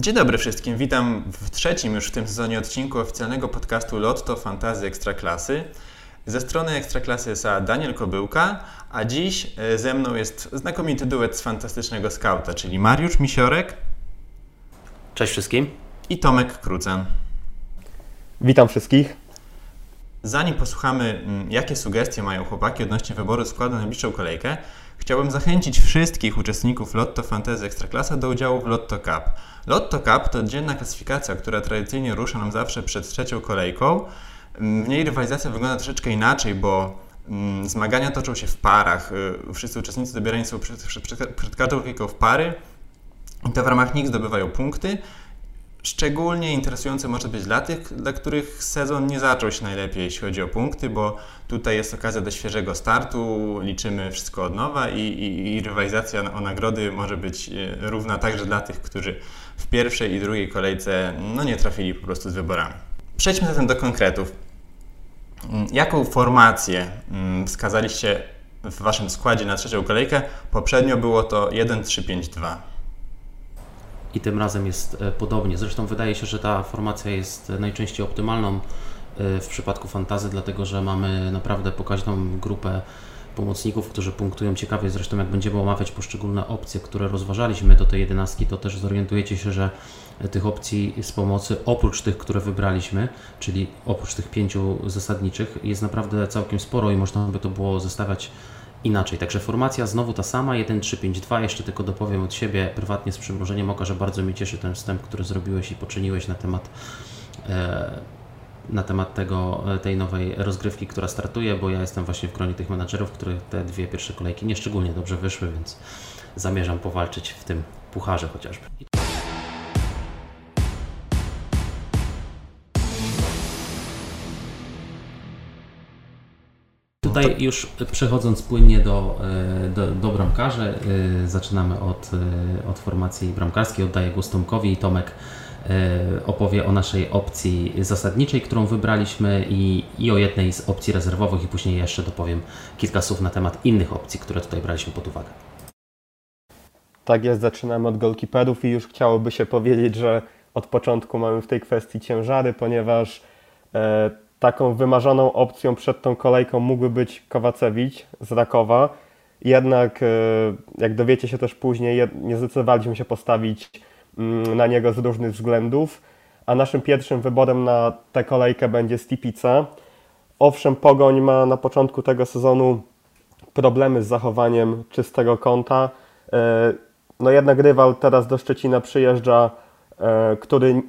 Dzień dobry wszystkim, witam w trzecim już w tym sezonie odcinku oficjalnego podcastu Lotto Fantazy Ekstraklasy. Ze strony Ekstraklasy jest Daniel Kobyłka, a dziś e, ze mną jest znakomity duet z fantastycznego skauta, czyli Mariusz Misiorek. Cześć wszystkim. I Tomek Krucen. Witam wszystkich. Zanim posłuchamy, mm, jakie sugestie mają chłopaki odnośnie wyboru składu na najbliższą kolejkę, chciałbym zachęcić wszystkich uczestników Lotto Fantasy Ekstraklasa do udziału w Lotto Cup. Lotto Cup to dzienna klasyfikacja, która tradycyjnie rusza nam zawsze przed trzecią kolejką. Mm, w niej rywalizacja wygląda troszeczkę inaczej, bo mm, zmagania toczą się w parach. Y, wszyscy uczestnicy dobierani są przed, przed, przed każdą kolejką w pary i to w ramach nich zdobywają punkty. Szczególnie interesujące może być dla tych, dla których sezon nie zaczął się najlepiej, jeśli chodzi o punkty, bo tutaj jest okazja do świeżego startu, liczymy wszystko od nowa i, i, i rywalizacja o nagrody może być e, równa także dla tych, którzy w pierwszej i drugiej kolejce no, nie trafili po prostu z wyborami. Przejdźmy zatem do konkretów. Mm, jaką formację mm, wskazaliście w Waszym składzie na trzecią kolejkę? Poprzednio było to 1-3-5-2 i tym razem jest e, podobnie. Zresztą wydaje się, że ta formacja jest najczęściej optymalną e, w przypadku fantazy, dlatego że mamy naprawdę pokaźną grupę pomocników, którzy punktują ciekawie. Zresztą jak będziemy omawiać poszczególne opcje, które rozważaliśmy do tej jedenastki, to też zorientujecie się, że tych opcji z pomocy, oprócz tych, które wybraliśmy, czyli oprócz tych pięciu zasadniczych, jest naprawdę całkiem sporo i można by to było zestawiać inaczej. Także formacja znowu ta sama, 1-3-5-2. Jeszcze tylko dopowiem od siebie prywatnie z przymrużeniem oka, że bardzo mnie cieszy ten wstęp, który zrobiłeś i poczyniłeś na temat e, na temat tego, e, tej nowej rozgrywki, która startuje, bo ja jestem właśnie w gronie tych menadżerów, których te dwie pierwsze kolejki nie szczególnie dobrze wyszły, więc zamierzam powalczyć w tym pucharze chociażby. Tutaj już przechodząc płynnie do, e, do, do bramkarzy, e, zaczynamy od, e, od formacji bramkarskiej. Oddaję głos Tomkowi i Tomek opowie o naszej opcji zasadniczej, którą wybraliśmy i, i o jednej z opcji rezerwowych i później jeszcze dopowiem kilka słów na temat innych opcji, które tutaj braliśmy pod uwagę. Tak jest, zaczynamy od golkiperów i już chciałoby się powiedzieć, że od początku mamy w tej kwestii ciężary, ponieważ e, taką wymarzoną opcją przed tą kolejką mógłby być Kowacewicz z Rakowa. Jednak, e, jak dowiecie się też później, nie zdecydowaliśmy się postawić mm, na niego z różnych względów. A naszym pierwszym wyborem na tę kolejkę będzie Stipica. Owszem, Pogoń ma na początku tego sezonu problemy z zachowaniem czystego kąta. E, no jednak rywal teraz do Szczecina przyjeżdża, e, który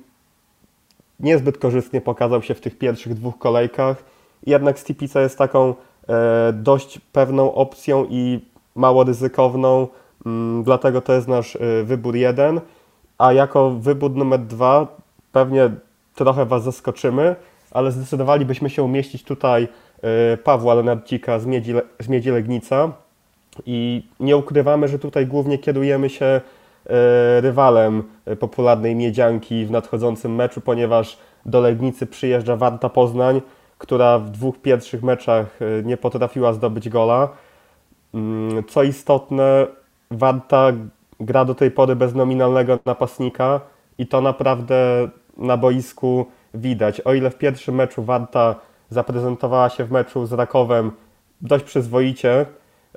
niezbyt korzystnie pokazał się w tych pierwszych dwóch kolejkach. Jednak Stipica jest taką e, dość pewną opcją i mało ryzykowną, mm, dlatego to jest nasz e, wybór jeden. A jako wybór numer dwa pewnie trochę Was zaskoczymy, ale zdecydowalibyśmy się umieścić tutaj e, Pawła Lenarcika z Miedzi, z Miedzi Legnica i nie ukrywamy, że tutaj głównie kierujemy się rywalem popularnej Miedzianki w nadchodzącym meczu, ponieważ do Legnicy przyjeżdża Warta Poznań, która w dwóch pierwszych meczach e, nie potrafiła zdobyć gola. Mm, co istotne, Warta gra do tej pory bez nominalnego napastnika i to naprawdę na boisku widać. O ile w pierwszym meczu Warta zaprezentowała się w meczu z Rakowem dość przyzwoicie,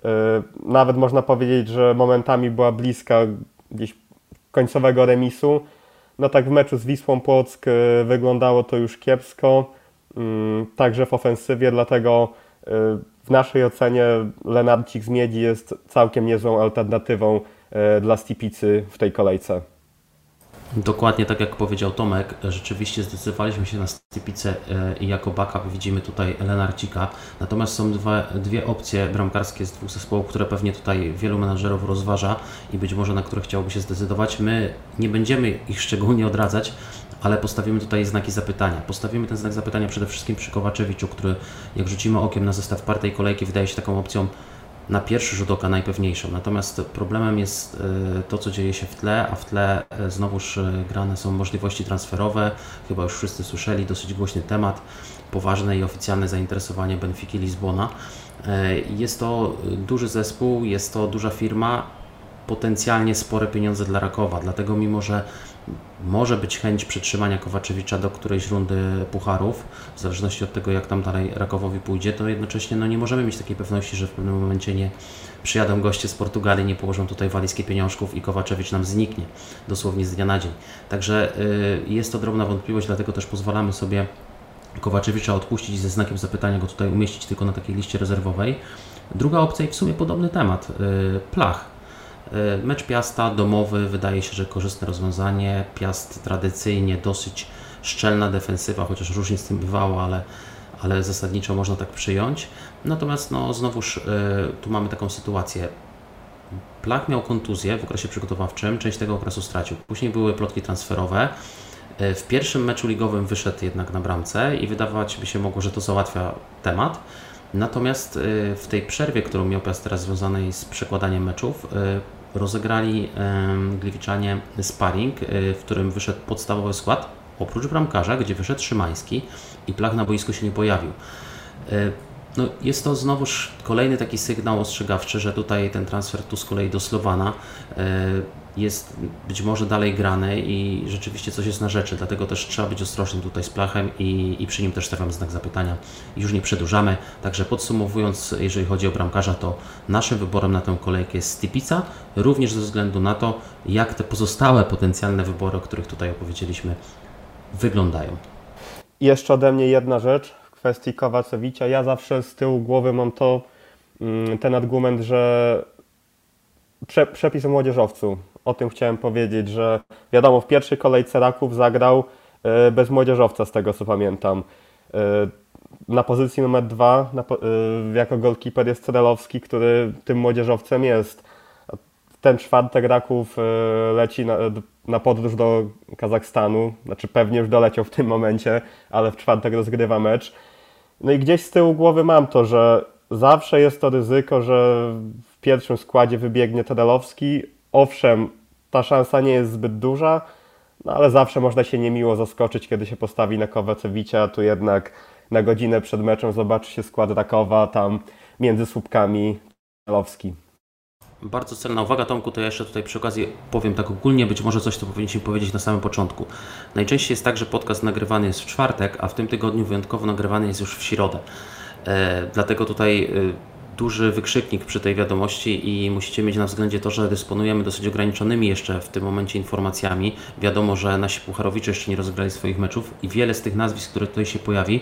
e, nawet można powiedzieć, że momentami była bliska gdzieś końcowego remisu. No tak w meczu z Wisłą Płock y, wyglądało to już kiepsko, mm, także w ofensywie, dlatego y, w naszej ocenie Lenarcik z Miedzi jest całkiem niezłą alternatywą y, dla Stipicy w tej kolejce. Dokładnie tak jak powiedział Tomek, rzeczywiście zdecydowaliśmy się na Stypicę e, i jako backup widzimy tutaj Lenarcika. Natomiast są dwie opcje bramkarskie z dwóch zespołów, które pewnie tutaj wielu menadżerów rozważa i być może na które chciałoby się zdecydować. My nie będziemy ich szczególnie odradzać, ale postawimy tutaj znaki zapytania. Postawimy ten znak zapytania przede wszystkim przy Kowaczewiczu, który jak rzucimy okiem na zestaw partej kolejki wydaje się taką opcją na pierwszy rzut oka najpewniejszą. Natomiast problemem jest e, to, co dzieje się w tle, a w tle e, znowuż e, grane są możliwości transferowe. Chyba już wszyscy słyszeli, dosyć głośny temat, poważne i oficjalne zainteresowanie Benfiki Lizbona. Jest to duży zespół, jest to duża firma, potencjalnie spore pieniądze dla Rakowa, dlatego mimo, że może być chęć przetrzymania Kowaczewicza do którejś rundy pucharów, w zależności od tego, jak tam dalej Rakowowi pójdzie, to jednocześnie no, nie możemy mieć takiej pewności, że w pewnym momencie nie przyjadą goście z Portugalii, nie położą tutaj walizki pieniążków i Kowaczewicz nam zniknie dosłownie z dnia na dzień. Także y, jest to drobna wątpliwość, dlatego też pozwalamy sobie Kowaczewicza odpuścić ze znakiem zapytania go tutaj umieścić tylko na takiej liście rezerwowej. Druga opcja i w sumie podobny temat, y, Plach. Y, mecz Piasta domowy wydaje się, że korzystne rozwiązanie. Piast tradycyjnie dosyć szczelna defensywa, chociaż różnie z tym bywało, ale, ale zasadniczo można tak przyjąć. Natomiast no, znowuż y, tu mamy taką sytuację. Plach miał kontuzję w okresie przygotowawczym, część tego okresu stracił. Później były plotki transferowe. W pierwszym meczu ligowym wyszedł jednak na bramce i wydawać by się mogło, że to załatwia temat. Natomiast w tej przerwie, którą miał Piast teraz związanej z przekładaniem meczów, rozegrali Gliwiczanie sparring, y, w którym wyszedł podstawowy skład, oprócz bramkarza, gdzie wyszedł Szymański i Plach na boisku się nie pojawił. No, jest to znowuż kolejny taki sygnał ostrzegawczy, że tutaj ten transfer tu z kolei do Slowana jest być może dalej grany i rzeczywiście coś jest na rzeczy, dlatego też trzeba być ostrożnym tutaj z Plachem i, i przy nim też stawiam znak zapytania. Już nie przedłużamy, także podsumowując, jeżeli chodzi o bramkarza, to naszym wyborem na tę kolejkę jest Stipica, również ze względu na to, jak te pozostałe potencjalne wybory, o których tutaj opowiedzieliśmy, wyglądają. Jeszcze ode mnie jedna rzecz w kwestii Kowacewicza. Ja zawsze z tyłu głowy mam to, mm, ten argument, że prze, przepis o młodzieżowcu o tym chciałem powiedzieć, że wiadomo, w pierwszej kolejce Raków zagrał e, bez młodzieżowca, z tego co pamiętam. E, na pozycji numer dwa e, jako golkiper jest Cerelowski, który tym młodzieżowcem jest. Ten czwartek Raków leci na, na podróż do Kazachstanu, znaczy pewnie już doleciał w tym momencie, ale w czwartek rozgrywa mecz. No i gdzieś z tyłu głowy mam to, że zawsze jest to ryzyko, że w pierwszym składzie wybiegnie Tedalowski. Owszem, ta szansa nie jest zbyt duża, no ale zawsze można się niemiło zaskoczyć, kiedy się postawi na Kowacewicza, a tu jednak na godzinę przed meczem zobaczy się skład Rakowa, tam między słupkami Lowski. Bardzo celna uwaga, Tomku, to ja jeszcze tutaj przy okazji powiem tak ogólnie, być może coś to powinniśmy powiedzieć na samym początku. Najczęściej jest tak, że podcast nagrywany jest w czwartek, a w tym tygodniu wyjątkowo nagrywany jest już w środę. E, dlatego tutaj e, duży wykrzyknik przy tej wiadomości i musicie mieć na względzie to, że dysponujemy dosyć ograniczonymi jeszcze w tym momencie informacjami. Wiadomo, że nasi pucharowicze jeszcze nie rozegrali swoich meczów i wiele z tych nazwisk, które tutaj się pojawi,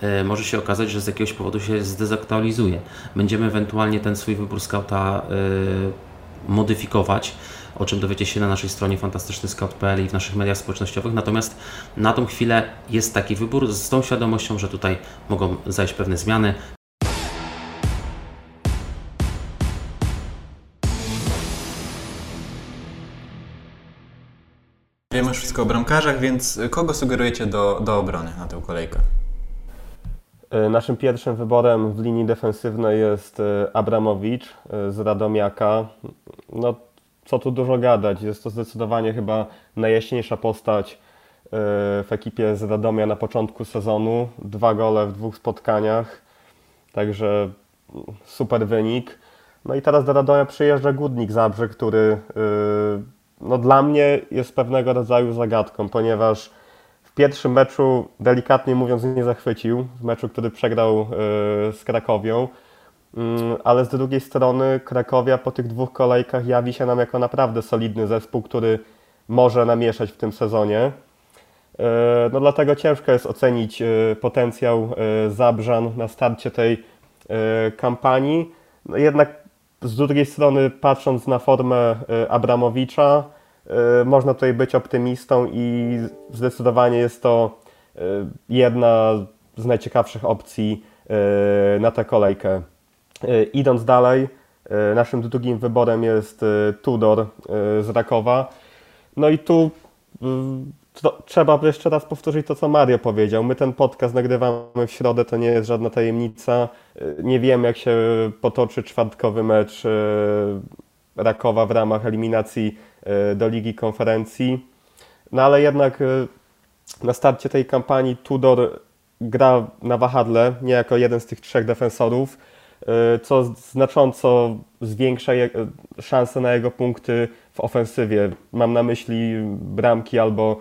e, może się okazać, że z jakiegoś powodu się zdezaktualizuje. Będziemy ewentualnie ten swój wybór skauta e, modyfikować, o czym dowiecie się na naszej stronie fantastycznyscout.pl i w naszych mediach społecznościowych. Natomiast na tą chwilę jest taki wybór z tą świadomością, że tutaj mogą zajść pewne zmiany. Wiemy wszystko o bramkarzach, więc kogo sugerujecie do, do obrony na tę kolejkę? E, naszym pierwszym wyborem w linii defensywnej jest e, Abramowicz e, z Radomiaka. No, co tu dużo gadać, jest to zdecydowanie chyba najjaśniejsza postać w ekipie z Radomia na początku sezonu. Dwa gole w dwóch spotkaniach, także super wynik. No i teraz do Radomia przyjeżdża Gudnik Zabrze, który no dla mnie jest pewnego rodzaju zagadką, ponieważ w pierwszym meczu, delikatnie mówiąc, nie zachwycił, w meczu, który przegrał e, z Krakowią, mm, ale z drugiej strony Krakowia po tych dwóch kolejkach jawi się nam jako naprawdę solidny zespół, który może namieszać w tym sezonie. E, no dlatego ciężko jest ocenić e, potencjał Zabrzan na starcie tej kampanii. No jednak z drugiej strony, patrząc na formę y, Abramowicza, y, można tutaj być optymistą i zdecydowanie jest to y, jedna z najciekawszych opcji na tę kolejkę. Idąc dalej, naszym drugim wyborem jest Tudor z Rakowa. No i tu to, trzeba jeszcze raz powtórzyć to, co Mario powiedział. My ten podcast nagrywamy w środę, to nie jest żadna tajemnica. Nie wiemy, jak się potoczy czwartkowy mecz e, Rakowa w ramach eliminacji e, do Ligi Konferencji. No ale jednak na starcie tej kampanii Tudor gra na wahadle, nie jako jeden z tych trzech defensorów, co znacząco zwiększa szanse na jego punkty w ofensywie. Mam na myśli bramki albo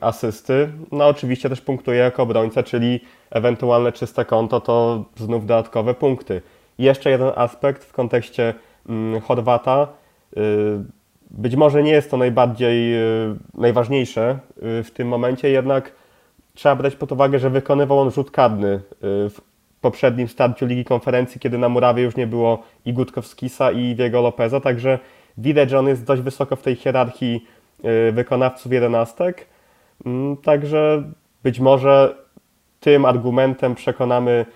asysty. No oczywiście też punktuje jako obrońca, czyli ewentualne czyste konto to znów dodatkowe punkty. jeszcze jeden aspekt w kontekście mm, Chorwata. Y, być może nie jest to najbardziej y, najważniejsze y, w tym momencie, jednak trzeba brać pod uwagę, że wykonywał on rzut kadny w poprzednim starciu Ligi Konferencji, kiedy na murawie już nie było i Gutkowskisa i Diego Lopeza, także widać, że on jest dość wysoko w tej hierarchii wykonawców jedenastek. Mm, także być może tym argumentem przekonamy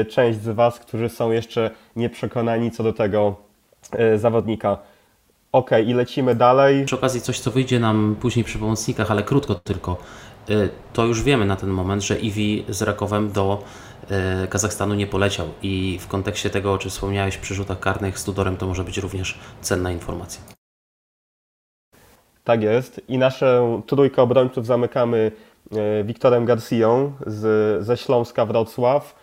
y, część z Was, którzy są jeszcze nieprzekonani co do tego y, zawodnika. Ok, i lecimy dalej. Przy okazji coś, co wyjdzie nam później przy pomocnikach, ale krótko tylko. Y, to już wiemy na ten moment, że Iwi z Rakowem do Kazachstanu nie poleciał i w kontekście tego, o czym wspomniałeś przy rzutach karnych z Tudorem, to może być również cenna informacja. Tak jest. I naszą trójkę obrońców zamykamy e, Wiktorem Garcją z, ze Śląska Wrocław.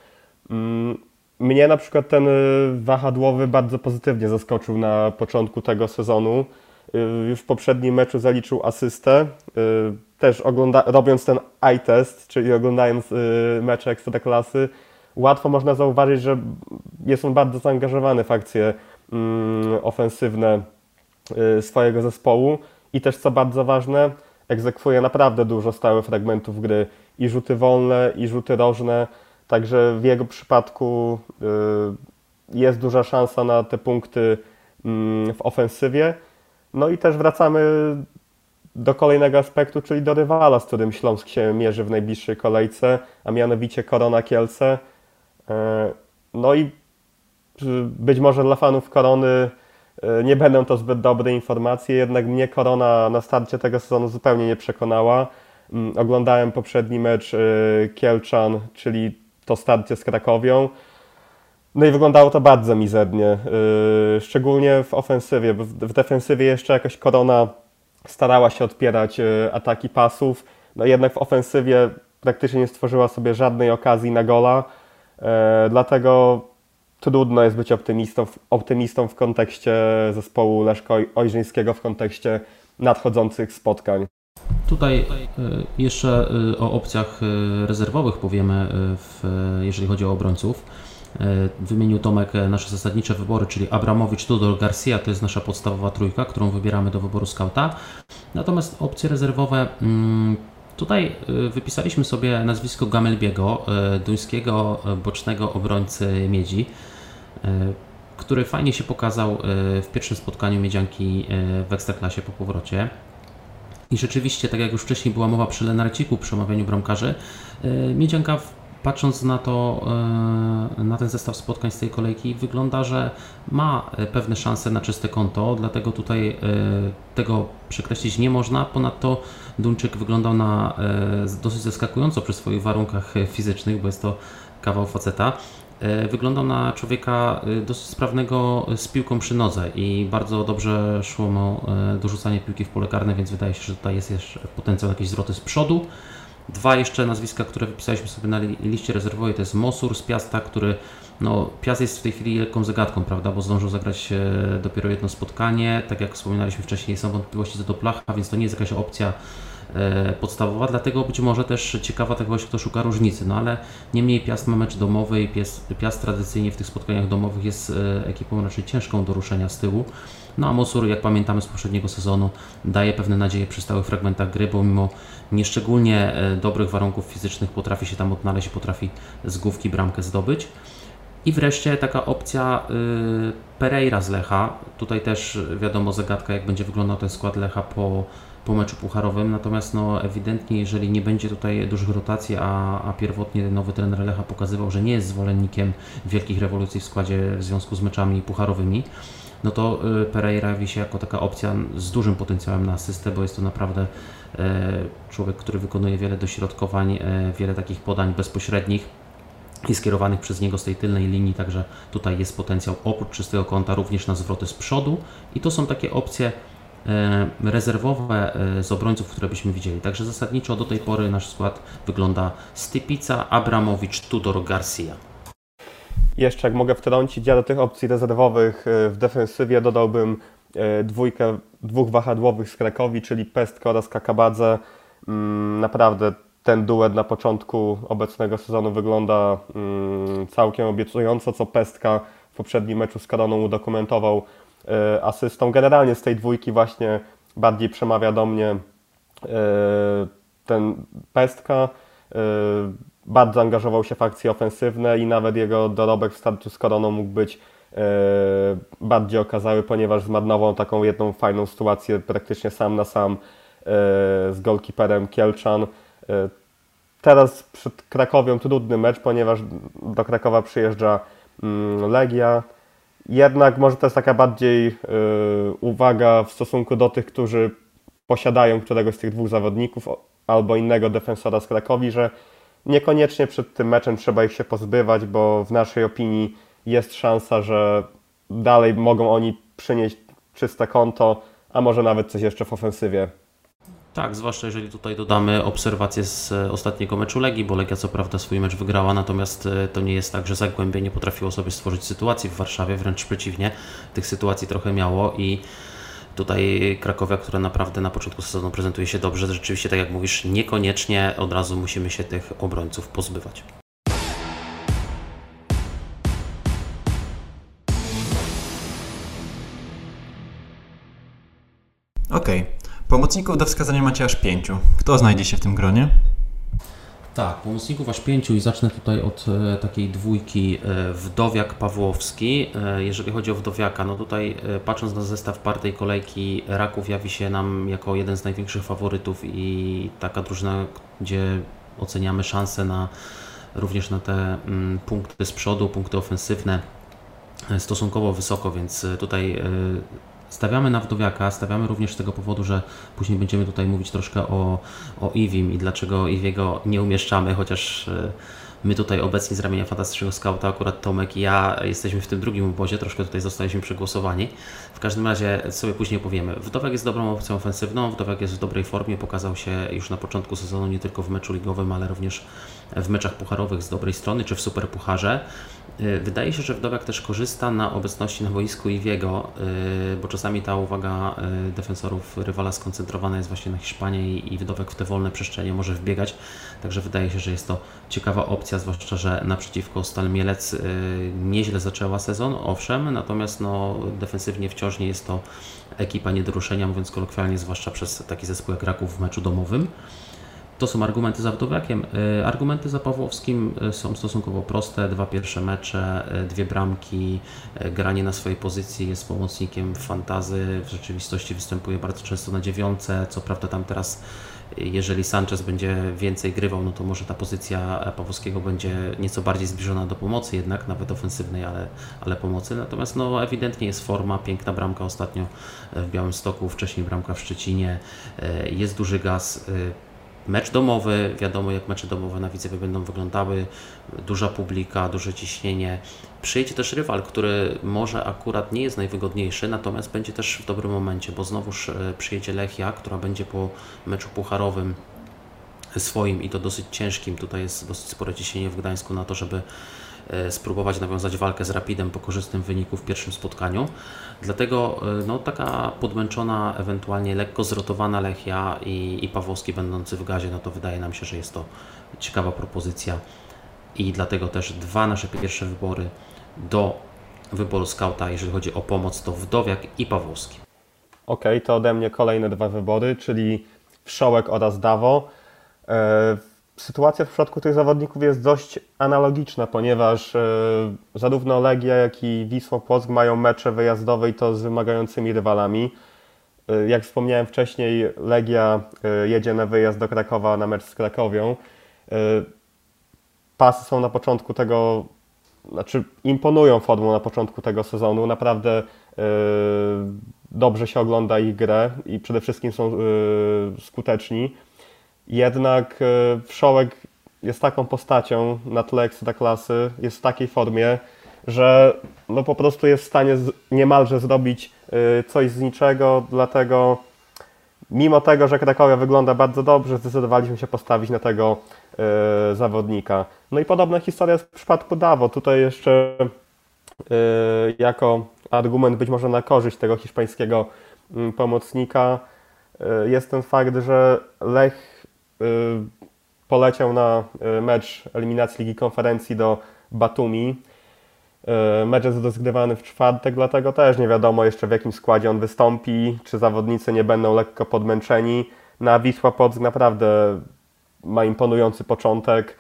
Mm, mnie na przykład ten e, wahadłowy bardzo pozytywnie zaskoczył na początku tego sezonu. E, już w poprzednim meczu zaliczył asystę. Też ogląda, robiąc ten eye test, czyli oglądając mecze ekstraklasy, łatwo można zauważyć, że jest on bardzo zaangażowany w akcje mm, ofensywne swojego zespołu i też co bardzo ważne, egzekwuje naprawdę dużo stałych fragmentów gry i rzuty wolne, i rzuty rożne, także w jego przypadku y, jest duża szansa na te punkty mm, w ofensywie. No i też wracamy do kolejnego aspektu, czyli do rywala, z którym Śląsk się mierzy w najbliższej kolejce, a mianowicie Korona Kielce. E, no i y, być może dla fanów Korony nie będą to zbyt dobre informacje, jednak mnie korona na starcie tego sezonu zupełnie nie przekonała. Mm, oglądałem poprzedni mecz e, Kielczan, czyli to starcie z Krakowią. No i wyglądało to bardzo mizernie, e, szczególnie w ofensywie. W defensywie jeszcze jakoś korona starała się odpierać ataki pasów, no jednak w ofensywie praktycznie nie stworzyła sobie żadnej okazji na gola. Dlatego trudno jest być optymistą, optymistą w kontekście zespołu Leszko Ojrzyńskiego, w kontekście nadchodzących spotkań. Tutaj e, jeszcze e, o opcjach e, rezerwowych powiemy, w, jeżeli chodzi o obrońców. Wymienił Tomek nasze zasadnicze wybory, czyli Abramowicz, Tudor, Garcia to jest nasza podstawowa trójka, którą wybieramy do wyboru skauta. Natomiast opcje rezerwowe mm, Tutaj wypisaliśmy sobie nazwisko Gamelbiego, duńskiego bocznego obrońcy Miedzi. E, który fajnie się pokazał e, w pierwszym spotkaniu Miedzianki e, w Ekstraklasie po powrocie. I rzeczywiście, tak jak już wcześniej była mowa przy Lenarciku, przy omawianiu bramkarzy, Miedzianka patrząc na to, na ten zestaw spotkań z tej kolejki, wygląda, że ma pewne szanse na czyste konto, dlatego tutaj tego przekreślić nie można. Ponadto Duńczyk wyglądał na dosyć zaskakująco przy swoich warunkach fizycznych, bo jest to kawał faceta. E, wyglądał na człowieka e, dosyć sprawnego z piłką przy nodze i bardzo dobrze szło mu e, dorzucanie piłki w pole karne, więc wydaje się, że tutaj jest jeszcze potencjał jakiejś zwroty z przodu. Dwa jeszcze nazwiska, które wypisaliśmy sobie na liście rezerwowej, to jest Mosur z Piasta, który, no Piast jest w tej chwili lekką zagadką, prawda, bo zdążył zagrać dopiero jedno spotkanie, tak jak wspominaliśmy wcześniej, są wątpliwości co do Placha, więc to nie jest jakaś opcja E, podstawowa, dlatego być może też ciekawa tak właśnie kto szuka różnicy, no ale niemniej Piast ma mecz domowy i Piast, Piast tradycyjnie w tych spotkaniach domowych jest e, ekipą raczej ciężką do ruszenia z tyłu. No a Mosur, jak pamiętamy z poprzedniego sezonu, daje pewne nadzieje przy stałych fragmentach gry, bo mimo nieszczególnie e, dobrych warunków fizycznych potrafi się tam odnaleźć potrafi z główki bramkę zdobyć. I wreszcie taka opcja y, Pereira z Lecha. Tutaj też wiadomo zagadka, jak będzie wyglądał ten skład Lecha po po meczu pucharowym, natomiast no, ewidentnie jeżeli nie będzie tutaj dużych rotacji, a, a pierwotnie nowy trener Lecha pokazywał, że nie jest zwolennikiem wielkich rewolucji w składzie w związku z meczami pucharowymi, no to y, Pereira wisi jako taka opcja z dużym potencjałem na asystę, bo jest to naprawdę e, człowiek, który wykonuje wiele dośrodkowań, e, wiele takich podań bezpośrednich i skierowanych przez niego z tej tylnej linii, także tutaj jest potencjał oprócz czystego kąta również na zwroty z przodu i to są takie opcje E, rezerwowe e, z obrońców, które byśmy widzieli. Także zasadniczo do tej pory nasz skład wygląda Stypica, Abramowicz, Tudor, Garcia. Jeszcze jak mogę wtrącić, ja do tych opcji rezerwowych e, w defensywie dodałbym dwójkę, dwóch wahadłowych z Krakowi, czyli Pestko oraz Kakabadze. Mm, naprawdę ten duet na początku obecnego sezonu wygląda mm, całkiem obiecująco, co Pestka w poprzednim meczu z Koroną udokumentował e, asystą. Generalnie z tej dwójki właśnie bardziej przemawia do mnie e, ten Pestka. E, bardzo angażował się w akcje ofensywne i nawet jego dorobek w starciu z Koroną mógł być bardziej okazały, ponieważ zmarnował taką jedną fajną sytuację praktycznie sam na sam z golkiperem Kielczan. Teraz przed Krakowią trudny mecz, ponieważ do Krakowa przyjeżdża mm, Legia. Jednak może to jest taka bardziej y, uwaga w stosunku do tych, którzy posiadają któregoś z tych dwóch zawodników albo innego defensora z Krakowi, że niekoniecznie przed tym meczem trzeba ich się pozbywać, bo w naszej opinii jest szansa, że dalej mogą oni przynieść czyste konto, a może nawet coś jeszcze w ofensywie tak, zwłaszcza jeżeli tutaj dodamy obserwacje z e, ostatniego meczu Legii, bo Legia co prawda swój mecz wygrała, natomiast e, to nie jest tak, że Zagłębie nie potrafiło sobie stworzyć sytuacji w Warszawie, wręcz przeciwnie, tych sytuacji trochę miało i tutaj Krakowia, która naprawdę na początku sezonu prezentuje się dobrze, rzeczywiście tak jak mówisz, niekoniecznie od razu musimy się tych obrońców pozbywać. Okej, okay. Pomocników do wskazania macie aż pięciu. Kto znajdzie się w tym gronie? Tak, pomocników aż pięciu i zacznę tutaj od e, takiej dwójki e, Wdowiak Pawłowski. E, jeżeli chodzi o Wdowiaka, no tutaj e, patrząc na zestaw partej kolejki, Raków jawi się nam jako jeden z największych faworytów i taka drużyna, gdzie oceniamy szanse na również na te mm, punkty z przodu, punkty ofensywne e, stosunkowo wysoko, więc e, tutaj Stawiamy na Wdowiaka, stawiamy również z tego powodu, że później będziemy tutaj mówić troszkę o, o Iwim i dlaczego Iwiego nie umieszczamy, chociaż e, my tutaj obecni z ramienia Fantastycznego Skauta, akurat Tomek i ja jesteśmy w tym drugim obozie, troszkę tutaj zostaliśmy przegłosowani. W każdym razie sobie później powiemy. Wdowiak jest dobrą opcją ofensywną, Wdowiak jest w dobrej formie, pokazał się już na początku sezonu nie tylko w meczu ligowym, ale również w meczach pucharowych z dobrej strony, czy w Superpucharze. Y, wydaje się, że Wdowiak też korzysta na obecności na boisku Iwiego, y, bo czasami ta uwaga y, defensorów rywala skoncentrowana jest właśnie na Hiszpanii i Wdowiak w te wolne przestrzenie może wbiegać. Także wydaje się, że jest to ciekawa opcja, zwłaszcza, że naprzeciwko Stal Mielec nieźle zaczęła sezon, owszem, natomiast no, defensywnie wciąż nie jest to ekipa nie do ruszenia, mówiąc kolokwialnie, zwłaszcza przez taki zespół jak Raków w meczu domowym. To są argumenty za Wdowiakiem. Y, argumenty za Pawłowskim y, są stosunkowo proste. Dwa pierwsze mecze, y, dwie bramki, granie na swojej pozycji, jest pomocnikiem fantazy. W rzeczywistości występuje bardzo często na dziewiątce. Co prawda tam teraz jeżeli Sanchez będzie więcej grywał, no to może ta pozycja Pawłowskiego będzie nieco bardziej zbliżona do pomocy jednak, nawet ofensywnej, ale, ale pomocy. Natomiast no, ewidentnie jest forma, piękna bramka ostatnio w Białymstoku, wcześniej bramka w Szczecinie, jest duży gaz mecz domowy, wiadomo jak mecze domowe na Widzewie będą wyglądały, duża publika, duże ciśnienie. Przyjedzie też rywal, który może akurat nie jest najwygodniejszy, natomiast będzie też w dobrym momencie, bo znowuż e, przyjedzie Lechia, która będzie po meczu pucharowym swoim i to dosyć ciężkim. Tutaj jest dosyć spore ciśnienie w Gdańsku na to, żeby E, spróbować nawiązać walkę z Rapidem po korzystnym wyniku w pierwszym spotkaniu. Dlatego e, no, taka podmęczona, ewentualnie lekko zrotowana Lechia i, i Pawłowski będący w gazie, no to wydaje nam się, że jest to ciekawa propozycja i dlatego też dwa nasze pierwsze wybory do wyboru skauta, jeżeli chodzi o pomoc, to Wdowiak i Pawłowski. Ok, to ode mnie kolejne dwa wybory, czyli Wszołek oraz Dawo. Sytuacja w przypadku tych zawodników jest dość analogiczna, ponieważ e, zarówno Legia, jak i Wisła Płock mają mecze wyjazdowe i to z wymagającymi rywalami. E, jak wspomniałem wcześniej, Legia e, jedzie na wyjazd do Krakowa na mecz z Krakowią. Pasy są na początku tego, znaczy imponują formą na początku tego sezonu. Naprawdę dobrze się ogląda ich grę i przede wszystkim są skuteczni. Jednak e, Wszołek jest taką postacią na tle klasy, jest w takiej formie, że no po prostu jest w stanie z, niemalże zrobić e, coś z niczego, dlatego mimo tego, że Krakowia wygląda bardzo dobrze, zdecydowaliśmy się postawić na tego y, zawodnika. No i podobna historia jest w przypadku Dawo. Tutaj jeszcze jako argument być może na korzyść tego hiszpańskiego mm, pomocnika jest ten fakt, że Lech poleciał na mecz eliminacji Ligi Konferencji do Batumi. Mecz jest rozgrywany w czwartek, dlatego też nie wiadomo jeszcze w jakim składzie on wystąpi, czy zawodnicy nie będą lekko podmęczeni. Na Wisła Płock naprawdę ma imponujący początek.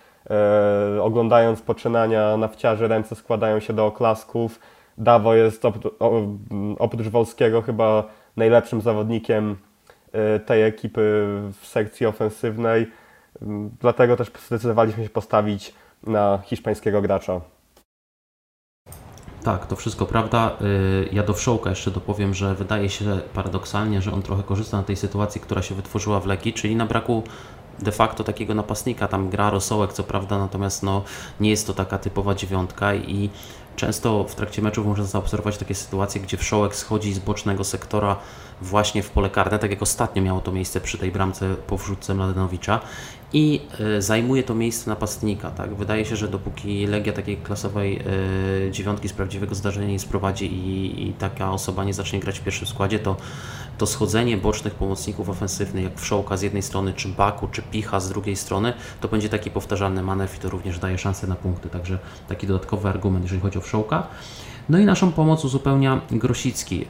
Oglądając poczynania nawciarzy, ręce składają się do oklasków. Dawo jest oprócz Wolskiego chyba najlepszym zawodnikiem tej ekipy w sekcji ofensywnej. Dlatego też zdecydowaliśmy się postawić na hiszpańskiego gracza. Tak, to wszystko prawda. Y, ja do Wszołka jeszcze dopowiem, że wydaje się paradoksalnie, że on trochę korzysta na tej sytuacji, która się wytworzyła w Leki, czyli na braku de facto takiego napastnika. Tam gra Rosołek, co prawda, natomiast no, nie jest to taka typowa dziewiątka i często w trakcie meczów można zaobserwować takie sytuacje, gdzie Wszołek schodzi z bocznego sektora właśnie w pole karne, tak jak ostatnio miało to miejsce przy tej bramce po wrzutce Mladenowicza i e, zajmuje to miejsce napastnika. Tak? Wydaje się, że dopóki Legia takiej klasowej e, dziewiątki z prawdziwego zdarzenia nie sprowadzi i, i, taka osoba nie zacznie grać w pierwszym składzie, to, to schodzenie bocznych pomocników ofensywnych, jak Wszołka z jednej strony, czy Baku, czy Picha z drugiej strony, to będzie taki powtarzalny manewr i to również daje szansę na punkty. Także taki dodatkowy argument, jeżeli chodzi o Wszołka. No i naszą pomoc uzupełnia Grosicki.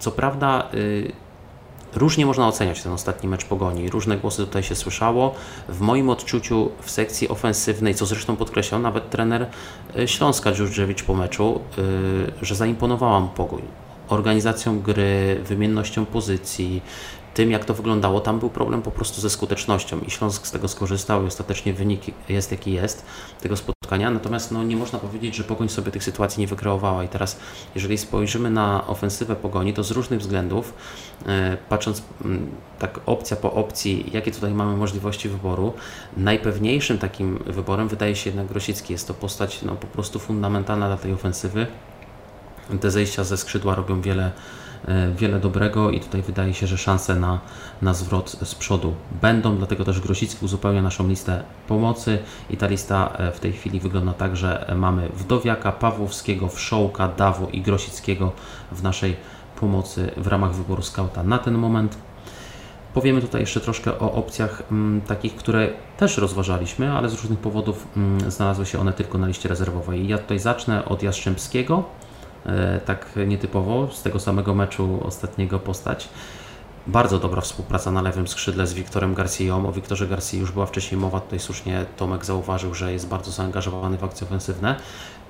Co prawda Różnie można oceniać ten ostatni mecz Pogoni. Różne głosy tutaj się słyszało. W moim odczuciu w sekcji ofensywnej, co zresztą podkreślał nawet trener e, Śląska Dżurdżewicz po meczu, e, że zaimponowała mu Pogoń organizacją gry, wymiennością pozycji, tym, jak to wyglądało, tam był problem po prostu ze skutecznością i Śląsk z tego skorzystał i ostatecznie wynik jest jaki jest tego spotkania. Natomiast no, nie można powiedzieć, że Pogoń sobie tych sytuacji nie wykreowała i teraz jeżeli spojrzymy na ofensywę Pogoni, to z różnych względów, e, patrząc tak opcja po opcji, jakie tutaj mamy możliwości wyboru, najpewniejszym takim wyborem wydaje się jednak Grosicki. Jest to postać no, po prostu fundamentalna dla tej ofensywy. Te zejścia ze skrzydła robią wiele wiele dobrego i tutaj wydaje się, że szanse na, na zwrot z przodu będą, dlatego też Grosicki uzupełnia naszą listę pomocy i ta lista e, w tej chwili wygląda tak, że mamy Wdowiaka, Pawłowskiego, Wszołka, Dawo i Grosickiego w naszej pomocy w ramach wyboru skauta na ten moment. Powiemy tutaj jeszcze troszkę o opcjach m, mm, takich, które też rozważaliśmy, ale z różnych powodów m, mm, znalazły się one tylko na liście rezerwowej. Ja tutaj zacznę od Jastrzębskiego, E, tak nietypowo, z tego samego meczu ostatniego postać. Bardzo dobra współpraca na lewym skrzydle z Wiktorem Garcją. O Wiktorze Garcji już była wcześniej mowa, tutaj słusznie Tomek zauważył, że jest bardzo zaangażowany w akcje ofensywne.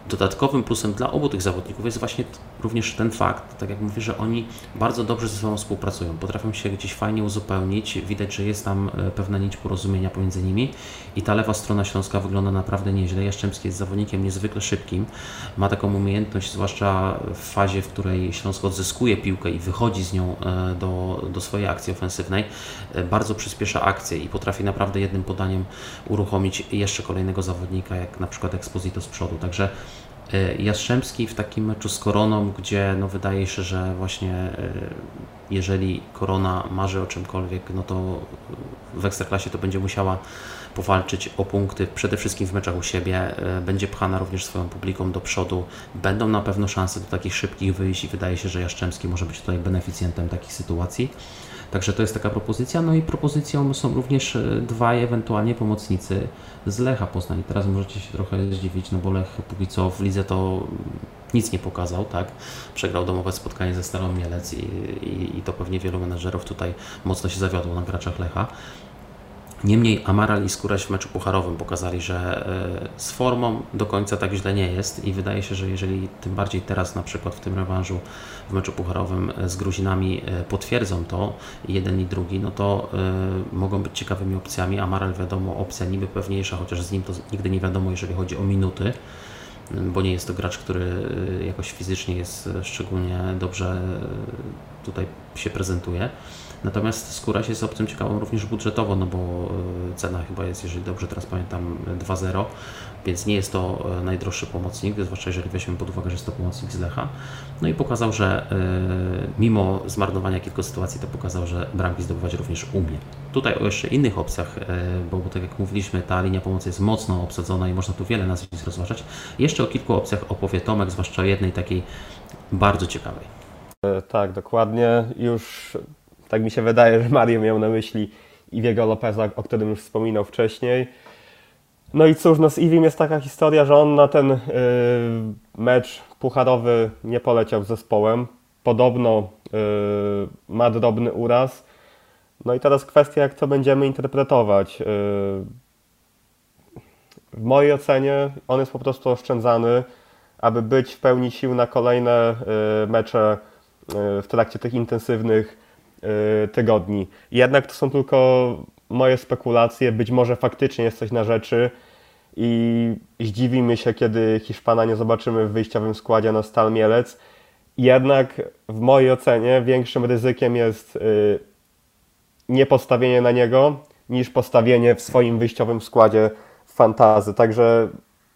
Dodatkowym plusem dla obu tych zawodników jest właśnie również ten fakt, tak jak mówię, że oni bardzo dobrze ze sobą współpracują, potrafią się gdzieś fajnie uzupełnić, widać, że jest tam e, pewna nić porozumienia pomiędzy nimi. I ta lewa strona Śląska wygląda naprawdę nieźle. Jaszczemski jest zawodnikiem niezwykle szybkim, ma taką umiejętność, zwłaszcza w fazie, w której Śląsk odzyskuje piłkę i wychodzi z nią e, do, do swojej akcji ofensywnej, e, bardzo przyspiesza akcję i potrafi naprawdę jednym podaniem uruchomić jeszcze kolejnego zawodnika, jak na przykład Exposito z przodu, także Jastrzębski w takim meczu z Koroną, gdzie no wydaje się, że właśnie e, jeżeli Korona marzy o czymkolwiek, no to w Ekstraklasie to będzie musiała powalczyć o punkty, przede wszystkim w meczach u siebie. E, będzie pchana również swoją publiką do przodu. Będą na pewno szanse do takich szybkich wyjść i wydaje się, że Jastrzębski może być tutaj beneficjentem takich sytuacji. Także to jest taka propozycja. No i propozycją są również e, dwaj ewentualnie pomocnicy z Lecha Poznań. Teraz możecie się trochę zdziwić, no bo Lech póki co w lidze to nic nie pokazał, tak? Przegrał domowe spotkanie ze Starą Mielec i, i, i to pewnie wielu menedżerów tutaj mocno się zawiodło na graczach Lecha. Niemniej Amaral i Skóraś w meczu pucharowym pokazali, że e, z formą do końca tak źle nie jest i wydaje się, że jeżeli tym bardziej teraz na przykład w tym rewanżu w meczu pucharowym e, z Gruzinami e, potwierdzą to, jeden i drugi, no to mogą być ciekawymi opcjami. Amaral wiadomo, opcja niby pewniejsza, chociaż z nim to nigdy nie wiadomo, jeżeli chodzi o minuty bo nie jest to gracz, który jakoś fizycznie jest szczególnie dobrze tutaj się prezentuje. Natomiast Skóraś jest opcją ciekawą również budżetowo, no bo e, cena chyba jest, jeżeli dobrze teraz pamiętam, 2.0, więc nie jest to e, najdroższy pomocnik, zwłaszcza jeżeli weźmiemy pod uwagę, że jest to pomocnik z Lecha. No i pokazał, że e, mimo zmarnowania kilku sytuacji, to pokazał, że bramki zdobywać również umie. Tutaj o jeszcze innych opcjach, bo, tak jak mówiliśmy, ta linia pomocy jest mocno obsadzona i można tu wiele nazwisk rozważać. Jeszcze o kilku opcjach opowie Tomek, zwłaszcza o jednej takiej bardzo ciekawej. Tak, dokładnie. Już tak mi się wydaje, że Mario miał na myśli Iwiego Lopeza, o którym już wspominał wcześniej. No i cóż, no z Iwim jest taka historia, że on na ten yy, mecz pucharowy nie poleciał z zespołem. Podobno yy, ma drobny uraz. No i teraz kwestia, jak to będziemy interpretować. Yy, w mojej ocenie on jest po prostu oszczędzany, aby być w pełni sił na kolejne mecze w trakcie tych intensywnych tygodni. Jednak to są tylko moje spekulacje, być może faktycznie jest coś na rzeczy i zdziwimy się, kiedy Hiszpana nie zobaczymy w wyjściowym składzie na Stal Mielec. Jednak w mojej ocenie większym ryzykiem jest y, nie postawienie na niego, niż postawienie w swoim wyjściowym składzie fantazy. Także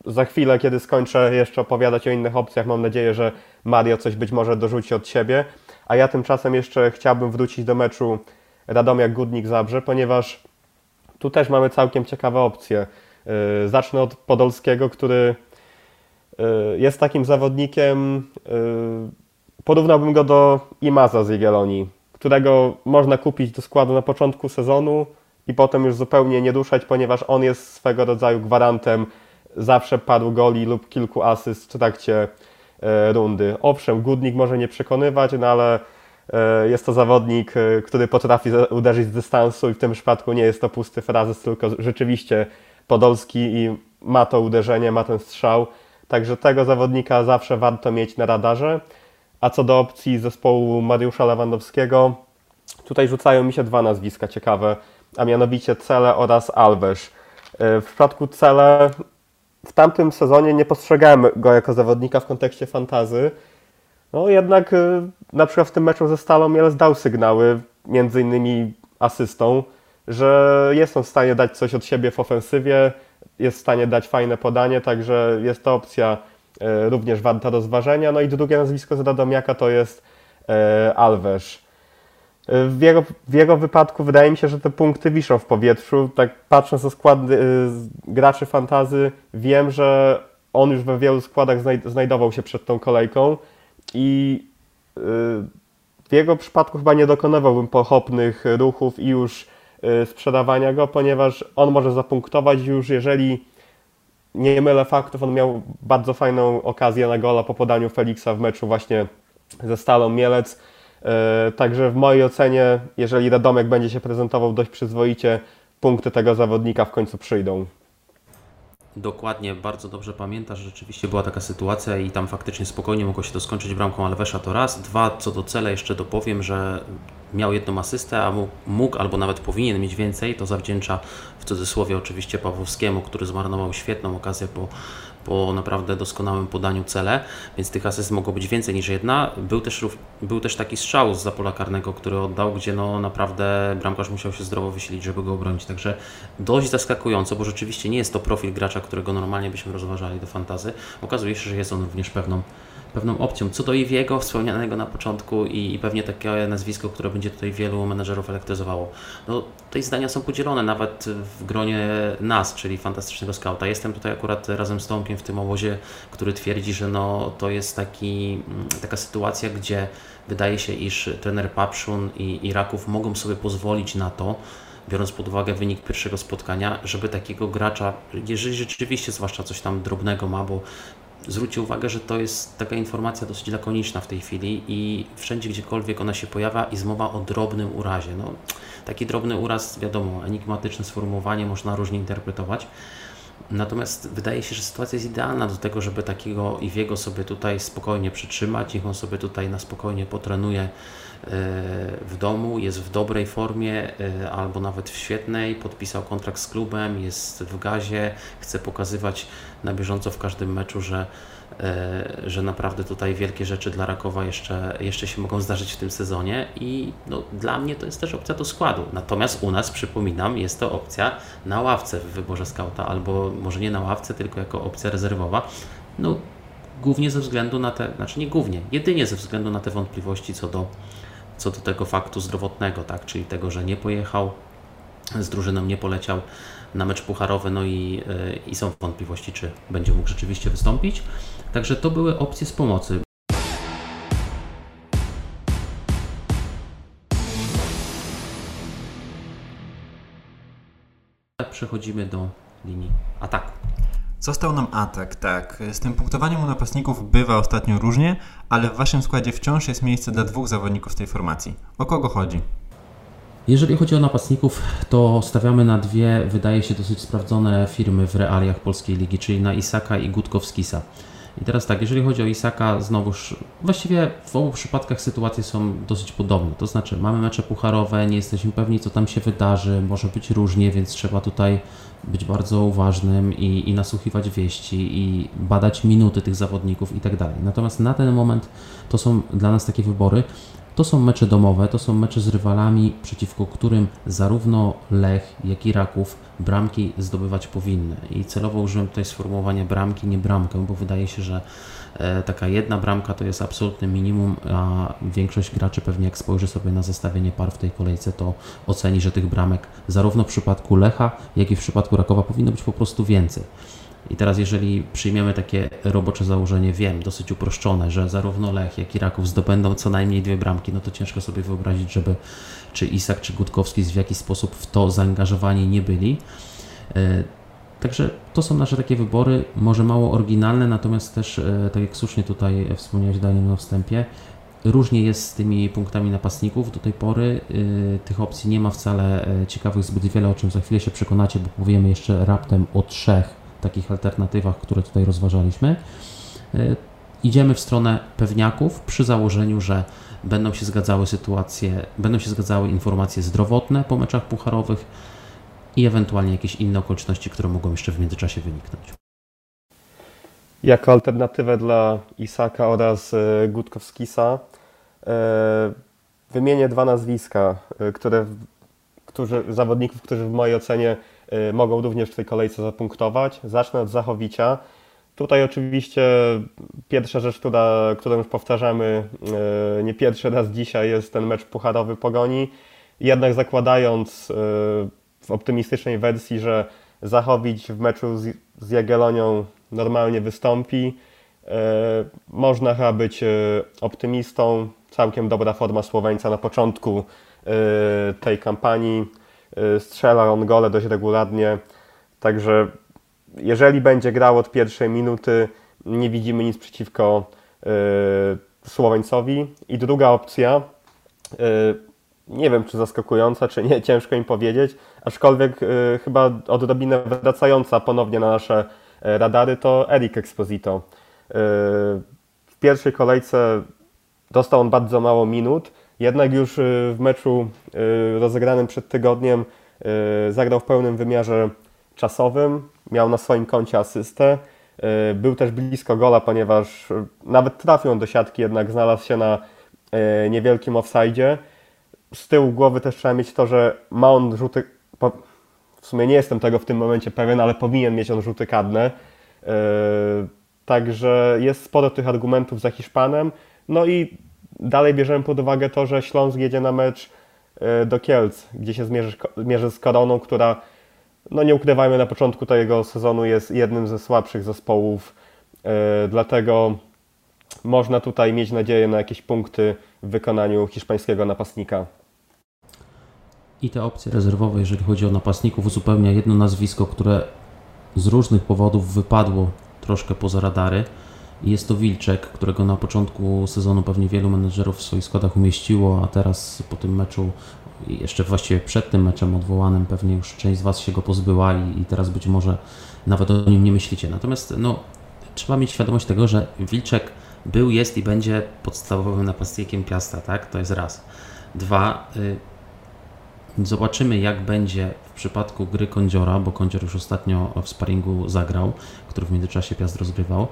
za chwilę, kiedy skończę jeszcze opowiadać o innych opcjach, mam nadzieję, że Mario coś być może dorzuci od siebie. A ja tymczasem jeszcze chciałbym wrócić do meczu Radomia Gudnik Zabrze, ponieważ tu też mamy całkiem ciekawe opcje. Y, zacznę od Podolskiego, który y, jest takim zawodnikiem, y, porównałbym go do Imaza z Jagiellonii, którego można kupić do składu na początku sezonu i potem już zupełnie nie ruszać, ponieważ on jest swego rodzaju gwarantem zawsze paru goli lub kilku asyst w trakcie rundy. Owszem, Gudnik może nie przekonywać, no ale E, jest to zawodnik, e, który potrafi uderzyć z dystansu i w tym przypadku nie jest to pusty frazes, tylko rzeczywiście Podolski i ma to uderzenie, ma ten strzał. Także tego zawodnika zawsze warto mieć na radarze. A co do opcji zespołu Mariusza Lewandowskiego, tutaj rzucają mi się dwa nazwiska ciekawe, a mianowicie Cele oraz Alves. E, w przypadku Cele w tamtym sezonie nie postrzegałem go jako zawodnika w kontekście fantazy, no jednak y, na przykład w tym meczu ze Stalą Mielec dał sygnały, między innymi asystą, że jest on w stanie dać coś od siebie w ofensywie, jest w stanie dać fajne podanie, także jest to opcja y, również warta rozważenia. No i drugie nazwisko z Radomiaka to jest y, Alves. W jego, w jego wypadku wydaje mi się, że te punkty wiszą w powietrzu. Tak patrząc na skład graczy fantazy, wiem, że on już we wielu składach znajdował się przed tą kolejką i y, w jego przypadku chyba nie dokonywałbym pochopnych ruchów i już y, sprzedawania go, ponieważ on może zapunktować już, jeżeli nie mylę faktów, on miał bardzo fajną okazję na gola po podaniu Feliksa w meczu właśnie ze Stalą Mielec. Y, także w mojej ocenie, jeżeli Radomek będzie się prezentował dość przyzwoicie, punkty tego zawodnika w końcu przyjdą. Dokładnie, bardzo dobrze pamiętasz, rzeczywiście była taka sytuacja i tam faktycznie spokojnie mogło się to skończyć bramką Alvesza to raz. Dwa, co do cele jeszcze dopowiem, że miał jedną asystę, a mógł albo nawet powinien mieć więcej, to zawdzięcza w cudzysłowie oczywiście Pawłowskiemu, który zmarnował świetną okazję po po naprawdę doskonałym podaniu cele, więc tych asyst mogło być więcej niż jedna. Był też, był też taki strzał z zapola karnego, który oddał, gdzie no naprawdę bramkarz musiał się zdrowo wysilić, żeby go obronić. Także dość zaskakująco, bo rzeczywiście nie jest to profil gracza, którego normalnie byśmy rozważali do fantazy. Okazuje się, że jest on również pewną pewną opcją. Co do Iwiego, wspomnianego na początku i, i, pewnie takie nazwisko, które będzie tutaj wielu menedżerów elektryzowało. No, tutaj zdania są podzielone nawet w gronie nas, czyli fantastycznego skauta. Jestem tutaj akurat razem z Tomkiem w tym obozie, który twierdzi, że no, to jest taki, mm, taka sytuacja, gdzie wydaje się, iż trener Papszun i, i Raków mogą sobie pozwolić na to, biorąc pod uwagę wynik pierwszego spotkania, żeby takiego gracza, jeżeli rzeczywiście zwłaszcza coś tam drobnego ma, bo zwróćcie uwagę, że to jest taka informacja dosyć lakoniczna w tej chwili i wszędzie, gdziekolwiek ona się pojawia, jest mowa o drobnym urazie. No, taki drobny uraz, wiadomo, enigmatyczne sformułowanie można różnie interpretować. Natomiast wydaje się, że sytuacja jest idealna do tego, żeby takiego Iwiego sobie tutaj spokojnie przytrzymać, niech on sobie tutaj na spokojnie potrenuje w domu, jest w dobrej formie e, albo nawet w świetnej, podpisał kontrakt z klubem, jest w gazie, chce pokazywać na bieżąco w każdym meczu, że, e, że naprawdę tutaj wielkie rzeczy dla Rakowa jeszcze, jeszcze się mogą zdarzyć w tym sezonie i no, dla mnie to jest też opcja do składu. Natomiast u nas, przypominam, jest to opcja na ławce w wyborze skauta, albo może nie na ławce, tylko jako opcja rezerwowa. No, głównie ze względu na te, znaczy nie głównie, jedynie ze względu na te wątpliwości co do, co do tego faktu zdrowotnego, tak? czyli tego, że nie pojechał, z drużyną nie poleciał na mecz pucharowy, no i, e, i są wątpliwości, czy będzie mógł rzeczywiście wystąpić. Także to były opcje z pomocy. Przechodzimy do linii ataku. Został nam atak, tak. Z tym punktowaniem u napastników bywa ostatnio różnie, ale w waszym składzie wciąż jest miejsce dla dwóch zawodników tej formacji. O kogo chodzi? Jeżeli chodzi o napastników, to stawiamy na dwie, wydaje się, dosyć sprawdzone firmy w realiach polskiej ligi, czyli na Isaka i Gutkowskisa. I teraz tak, jeżeli chodzi o Isaka, znowuż właściwie w obu przypadkach sytuacje są dosyć podobne. To znaczy, mamy mecze pucharowe, nie jesteśmy pewni, co tam się wydarzy, może być różnie, więc trzeba tutaj być bardzo uważnym i, i nasłuchiwać wieści i badać minuty tych zawodników i tak dalej. Natomiast na ten moment to są dla nas takie wybory. To są mecze domowe, to są mecze z rywalami, przeciwko którym zarówno Lech, jak i Raków bramki zdobywać powinny. I celowo użyłem tutaj sformułowania bramki, nie bramkę, bo wydaje się, że e, taka jedna bramka to jest absolutne minimum, a większość graczy pewnie jak spojrzy sobie na zestawienie par w tej kolejce, to oceni, że tych bramek zarówno w przypadku Lecha, jak i w przypadku Rakowa powinno być po prostu więcej. I teraz, jeżeli przyjmiemy takie robocze założenie, wiem, dosyć uproszczone, że zarówno Lech, jak i Raków zdobędą co najmniej dwie bramki, no to ciężko sobie wyobrazić, żeby czy Isak, czy Gutkowski w jakiś sposób w to zaangażowani nie byli. E, także to są nasze takie wybory, może mało oryginalne, natomiast też, e, tak jak słusznie tutaj wspomniałeś Daniel na wstępie, różnie jest z tymi punktami napastników do tej pory. E, tych opcji nie ma wcale ciekawych zbyt wiele, o czym za chwilę się przekonacie, bo powiemy jeszcze raptem o trzech takich alternatywach, które tutaj rozważaliśmy. E, idziemy w stronę pewniaków przy założeniu, że będą się zgadzały sytuacje, będą się zgadzały informacje zdrowotne po meczach pucharowych i ewentualnie jakieś inne okoliczności, które mogą jeszcze w międzyczasie wyniknąć. Jako alternatywę dla Isaka oraz e, Gutkowskisa e, wymienię dwa nazwiska, które, którzy, zawodników, którzy w mojej ocenie mogą również w tej kolejce zapunktować. Zacznę od Zachowicia. Tutaj oczywiście pierwsza rzecz, która, którą już powtarzamy y, nie pierwszy raz dzisiaj, jest ten mecz pucharowy Pogoni. Jednak zakładając y, w optymistycznej wersji, że Zachowić w meczu z, z Jagiellonią normalnie wystąpi, można chyba być optymistą. Całkiem dobra forma Słoweńca na początku tej kampanii. Y, strzela on gole dość regularnie, także jeżeli będzie grał od pierwszej minuty, nie widzimy nic przeciwko y, Słoweńcowi. I druga opcja, y, nie wiem czy zaskakująca, czy nie, ciężko im powiedzieć, aczkolwiek chyba odrobinę wracająca ponownie na nasze radary, to Eric Exposito. W pierwszej kolejce dostał on bardzo mało minut, jednak już y, w meczu y, rozegranym przed tygodniem y, zagrał w pełnym wymiarze czasowym, miał na swoim koncie asystę. Był też blisko gola, ponieważ nawet trafił do siatki, jednak znalazł się na niewielkim offside. Z tyłu głowy też trzeba mieć to, że ma on rzuty. W sumie nie jestem tego w tym momencie pewien, ale powinien mieć on rzuty kadne. Także jest sporo tych argumentów za Hiszpanem. No i dalej bierzemy pod uwagę to, że Śląsk jedzie na mecz e, do Kielc, gdzie się zmierzy, mierzy z Koroną, która, no nie ukrywajmy, na początku tego sezonu jest jednym ze słabszych zespołów, e, dlatego można tutaj mieć nadzieję na jakieś punkty w wykonaniu hiszpańskiego napastnika. I te opcje rezerwowe, jeżeli chodzi o napastników, uzupełnia jedno nazwisko, które z różnych powodów wypadło troszkę poza radary. Jest to Wilczek, którego na początku sezonu pewnie wielu menedżerów w swoich składach umieściło, a teraz po tym meczu, jeszcze właściwie przed tym meczem odwołanym, pewnie już część z Was się go pozbyła i, i teraz być może nawet o nim nie myślicie. Natomiast no, trzeba mieć świadomość tego, że Wilczek był, jest i będzie podstawowym napastnikiem Piasta, tak? To jest raz. Dwa, y Zobaczymy, jak będzie w przypadku gry Kądziora, bo Kądzior już ostatnio w sparingu zagrał, który w międzyczasie Piast rozgrywał.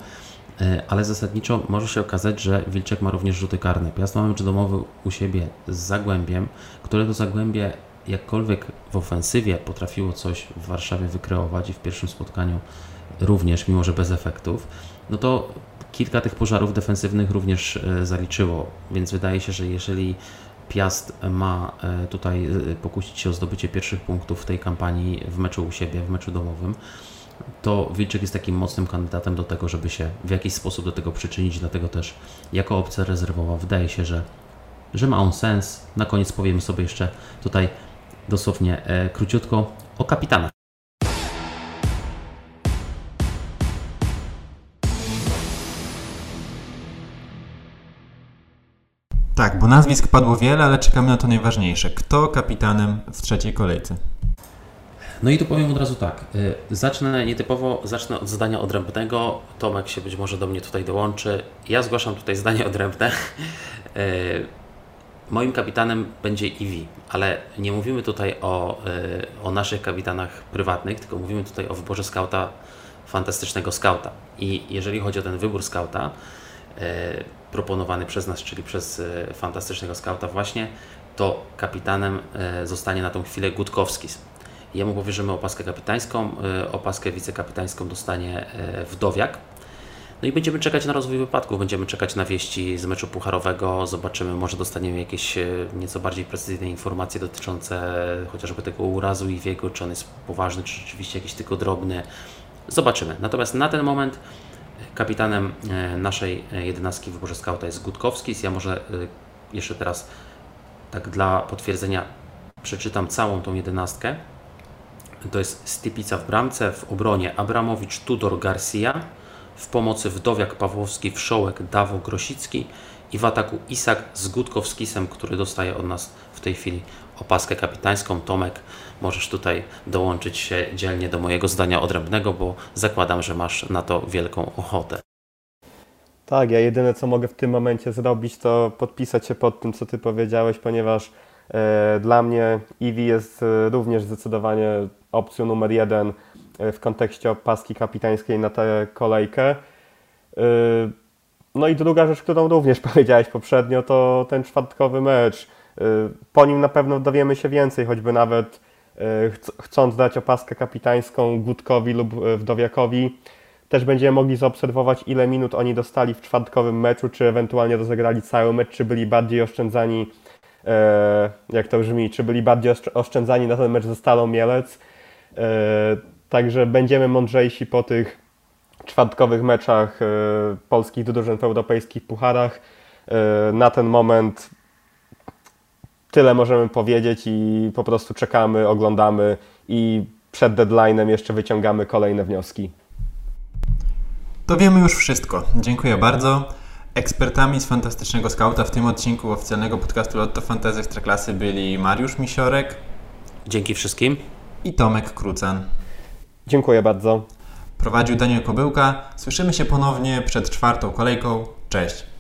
E, ale zasadniczo może się okazać, że Wilczek ma również rzuty karne. Piast ma mecz domowy u siebie z Zagłębiem, które to Zagłębie jakkolwiek w ofensywie potrafiło coś w Warszawie wykreować i w pierwszym spotkaniu również, mimo że bez efektów, no to kilka tych pożarów defensywnych również e, zaliczyło, więc wydaje się, że jeżeli Piast ma e, tutaj pokusić się o zdobycie pierwszych punktów w tej kampanii w meczu u siebie, w meczu domowym, to Wilczek jest takim mocnym kandydatem do tego, żeby się w jakiś sposób do tego przyczynić, dlatego też jako opcja rezerwowa wydaje się, że, że ma on sens. Na koniec powiemy sobie jeszcze tutaj dosłownie e, króciutko o kapitanach. Tak, bo nazwisk padło wiele, ale czekamy na to najważniejsze. Kto kapitanem w trzeciej kolejce? No i tu powiem od razu tak. y, Zacznę nietypowo, zacznę od zdania odrębnego. Tomek się być może do mnie tutaj dołączy. Ja zgłaszam tutaj zdanie odrębne. Y, Moim kapitanem będzie Iwi, ale nie mówimy tutaj o, y, o naszych kapitanach prywatnych, tylko mówimy tutaj o wyborze skauta, fantastycznego skauta. I jeżeli chodzi o ten wybór skauta, proponowany przez nas, czyli przez fantastycznego skauta właśnie, to kapitanem zostanie na tą chwilę Gutkowskis. Jemu powierzymy opaskę kapitańską, y, opaskę wicekapitańską dostanie y, Wdowiak. No i będziemy czekać na rozwój wypadków, będziemy czekać na wieści z meczu pucharowego, zobaczymy, może dostaniemy jakieś e, nieco bardziej precyzyjne informacje dotyczące chociażby tego urazu i wiego, czy on jest poważny, czy rzeczywiście jakiś tylko drobny. Zobaczymy. Natomiast na ten moment kapitanem e, naszej e, jedenastki w wyborze skauta jest Gutkowski. Ja może e, jeszcze teraz tak dla potwierdzenia przeczytam całą tą jedenastkę. To jest Stypica w bramce, w obronie Abramowicz, Tudor, Garcia, w pomocy Wdowiak, Pawłowski, Wszołek, Dawo, Grosicki i w ataku Isak z Gutkowskisem, który dostaje od nas w tej chwili opaskę kapitańską. Tomek, możesz tutaj dołączyć się dzielnie do mojego zdania odrębnego, bo zakładam, że masz na to wielką ochotę. Tak, ja jedyne co mogę w tym momencie zrobić, to podpisać się pod tym, co Ty powiedziałeś, ponieważ dla mnie Eevee jest e, również zdecydowanie opcją numer jeden e, w kontekście opaski kapitańskiej na tę kolejkę. E, no i druga rzecz, którą również powiedziałeś poprzednio, to ten czwartkowy mecz. E, po nim na pewno dowiemy się więcej, choćby nawet e, chc- chcąc dać opaskę kapitańską Gutkowi lub e, Wdowiakowi, też będziemy mogli zaobserwować, ile minut oni dostali w czwartkowym meczu, czy ewentualnie rozegrali cały mecz, czy byli bardziej oszczędzani, e, jak to brzmi, czy byli bardziej oszcz- oszczędzani na ten mecz ze Stalą Mielec. E, także będziemy mądrzejsi po tych czwartkowych meczach e, polskich drużyn w europejskich pucharach. E, na ten moment tyle możemy powiedzieć i po prostu czekamy, oglądamy i przed deadline'em jeszcze wyciągamy kolejne wnioski. To wiemy już wszystko. Dziękuję bardzo. Ekspertami z Fantastycznego Skauta w tym odcinku oficjalnego podcastu Lotto Fantasy Ekstraklasy byli Mariusz Misiorek Dzięki wszystkim. i Tomek Krucan. Dziękuję bardzo. Prowadził Daniel Kobyłka. Słyszymy się ponownie przed czwartą kolejką. Cześć!